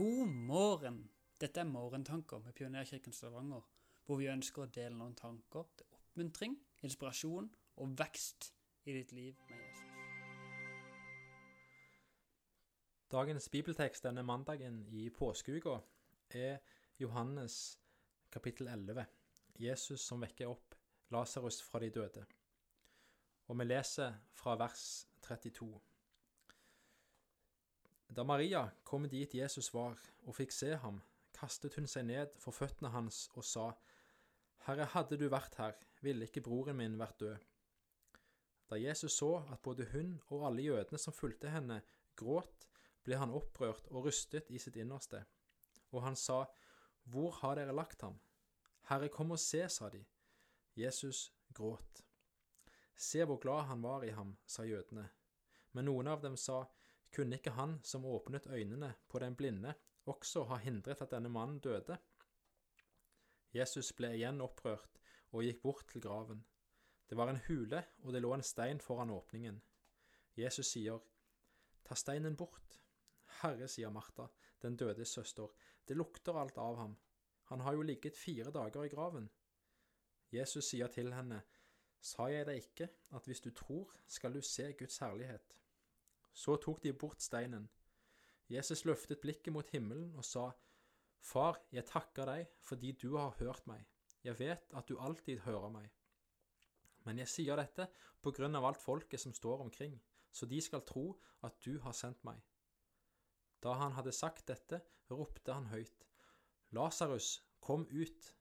God morgen! Dette er Morgentanker med Pionerkirken Stavanger, hvor vi ønsker å dele noen tanker til oppmuntring, inspirasjon og vekst i ditt liv med Jesus. Dagens bibeltekst denne mandagen i påskeuka er Johannes kapittel 11. Jesus som vekker opp Lasarus fra de døde. Og vi leser fra vers 32. Da Maria kom dit Jesus var og fikk se ham, kastet hun seg ned for føttene hans og sa, Herre, hadde du vært her, ville ikke broren min vært død. Da Jesus så at både hun og alle jødene som fulgte henne, gråt, ble han opprørt og rystet i sitt innerste. Og han sa, Hvor har dere lagt ham? Herre, kom og se, sa de. Jesus gråt. Se hvor glad han var i ham, sa jødene. Men noen av dem sa, Kunne ikke han som åpnet øynene på den blinde, også ha hindret at denne mannen døde? Jesus ble igjen opprørt og gikk bort til graven. Det var en hule, og det lå en stein foran åpningen. Jesus sier, Ta steinen bort. Herre, sier Martha, den dødes søster, det lukter alt av ham. Han har jo ligget fire dager i graven. Jesus sier til henne, Sa jeg deg ikke at hvis du tror, skal du se Guds herlighet? Så tok de bort steinen. Jesus løftet blikket mot himmelen og sa, Far, jeg takker deg fordi du har hørt meg. Jeg vet at du alltid hører meg. Men jeg sier dette på grunn av alt folket som står omkring, så de skal tro at du har sendt meg. Da han hadde sagt dette, ropte han høyt, Lasarus, kom ut!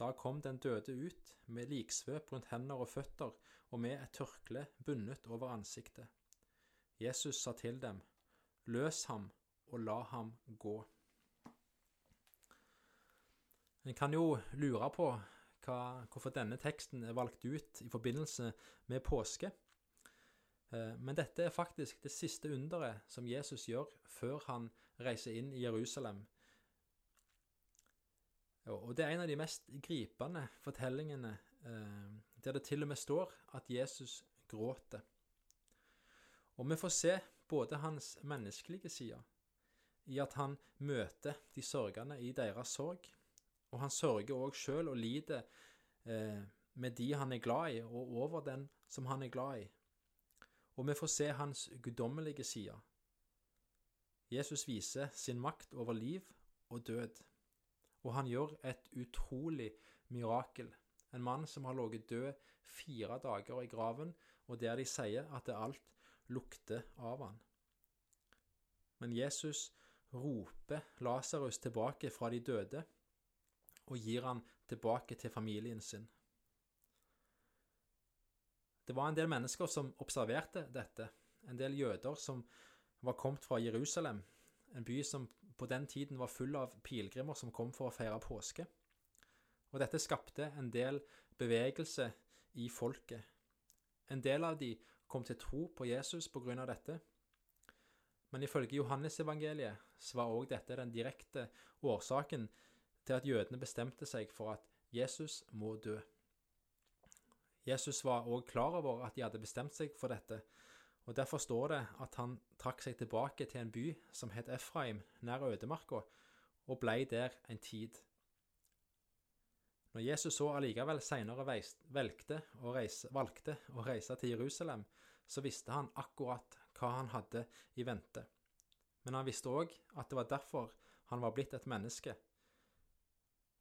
Da kom den døde ut, med liksvøp rundt hender og føtter og med et tørkle bundet over ansiktet. Jesus sa til dem, Løs ham og la ham gå. En kan jo lure på hva, hvorfor denne teksten er valgt ut i forbindelse med påske. Eh, men dette er faktisk det siste underet som Jesus gjør før han reiser inn i Jerusalem og det er en av de mest gripende fortellingene eh, der det til og med står at Jesus gråter. Og vi får se både hans menneskelige side, i at han møter de sørgende i deres sorg, og han sørger òg sjøl og lider eh, med de han er glad i, og over den som han er glad i. Og vi får se hans guddommelige side. Jesus viser sin makt over liv og død og han gjør et utrolig mirakel. En mann som har ligget død fire dager i graven, og der de sier at det alt lukter av han. Men Jesus roper Lasarus tilbake fra de døde og gir han tilbake til familien sin. Det var en del mennesker som observerte dette, en del jøder som var kommet fra Jerusalem, en by som på den tiden var full av pilegrimer som kom for å feire påske. Og dette skapte en del bevegelse i folket. En del av de kom til tro på Jesus på grunn av dette. Men ifølge Johannesevangeliet var òg dette den direkte årsaken til at jødene bestemte seg for at Jesus må dø. Jesus var òg klar over at de hadde bestemt seg for dette, og Derfor står det at han trakk seg tilbake til en by som het Efraim, nær ødemarka, og blei der en tid. Når Jesus så allikevel seinere valgte å, reise, til Jerusalem, så visste han akkurat hva han hadde i vente. Men han visste òg at det var derfor han var blitt et menneske.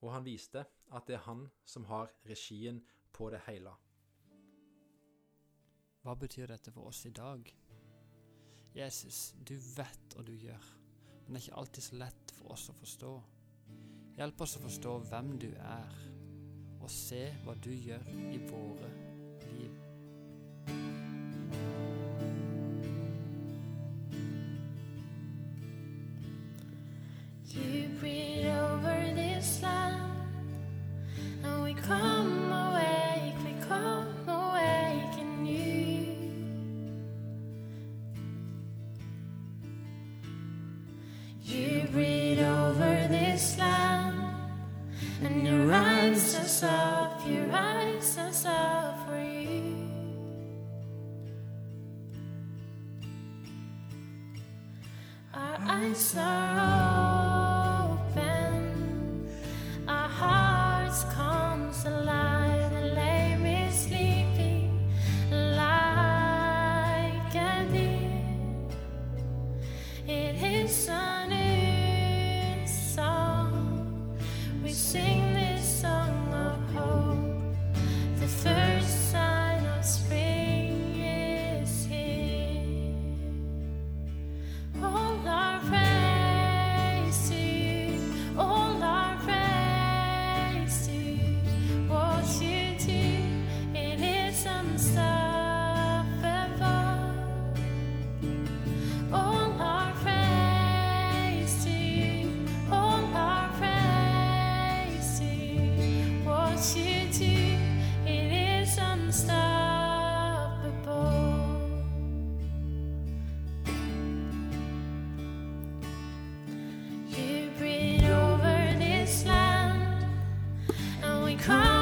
Og han viste at det er han som har regien på det hele. Hva betyr dette for oss i dag? Jesus, du vet hva du gjør, men det er ikke alltid så lett for oss å forstå. Hjelp oss å forstå hvem du er, og se hva du gjør i våre liv. You breathe over this land, and you rise us up, you rise us up for you. Our eyes are come